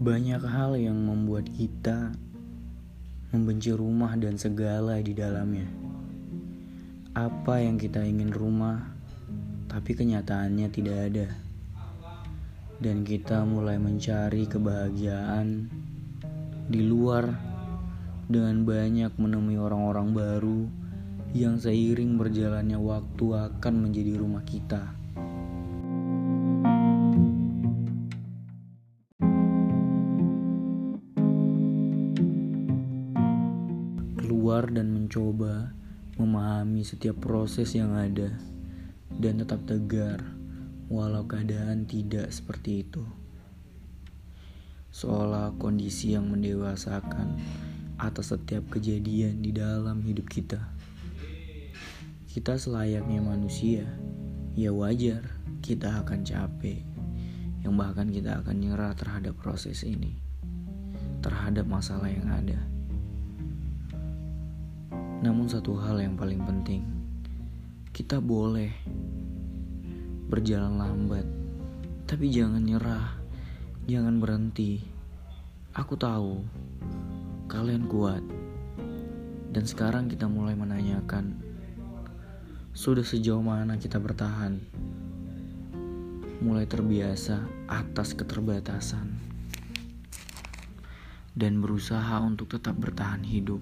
Banyak hal yang membuat kita membenci rumah dan segala di dalamnya. Apa yang kita ingin rumah, tapi kenyataannya tidak ada. Dan kita mulai mencari kebahagiaan di luar dengan banyak menemui orang-orang baru yang seiring berjalannya waktu akan menjadi rumah kita. Keluar dan mencoba memahami setiap proses yang ada dan tetap tegar walau keadaan tidak seperti itu. Seolah kondisi yang mendewasakan atas setiap kejadian di dalam hidup kita. Kita selayaknya manusia, ya wajar kita akan capek, yang bahkan kita akan nyerah terhadap proses ini, terhadap masalah yang ada. Namun satu hal yang paling penting, kita boleh berjalan lambat, tapi jangan nyerah, jangan berhenti. Aku tahu kalian kuat. Dan sekarang kita mulai menanyakan, sudah sejauh mana kita bertahan? Mulai terbiasa atas keterbatasan dan berusaha untuk tetap bertahan hidup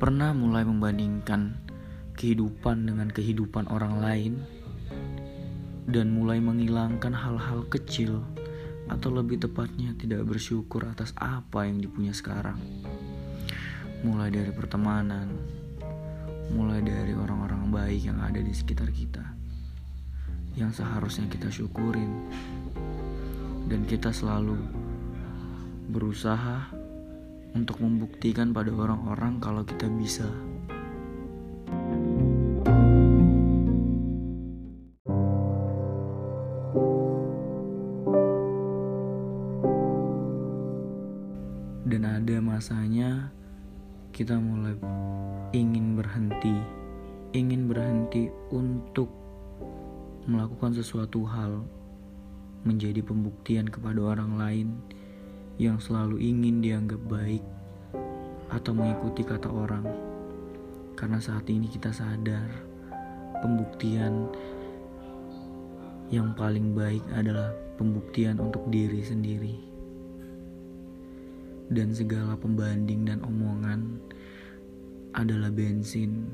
pernah mulai membandingkan kehidupan dengan kehidupan orang lain dan mulai menghilangkan hal-hal kecil atau lebih tepatnya tidak bersyukur atas apa yang dipunya sekarang. Mulai dari pertemanan, mulai dari orang-orang baik yang ada di sekitar kita. Yang seharusnya kita syukurin. Dan kita selalu berusaha untuk membuktikan pada orang-orang kalau kita bisa. Dan ada masanya kita mulai ingin berhenti, ingin berhenti untuk melakukan sesuatu hal menjadi pembuktian kepada orang lain yang selalu ingin dianggap baik atau mengikuti kata orang. Karena saat ini kita sadar pembuktian yang paling baik adalah pembuktian untuk diri sendiri. Dan segala pembanding dan omongan adalah bensin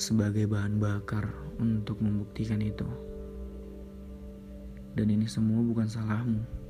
sebagai bahan bakar untuk membuktikan itu. Dan ini semua bukan salahmu.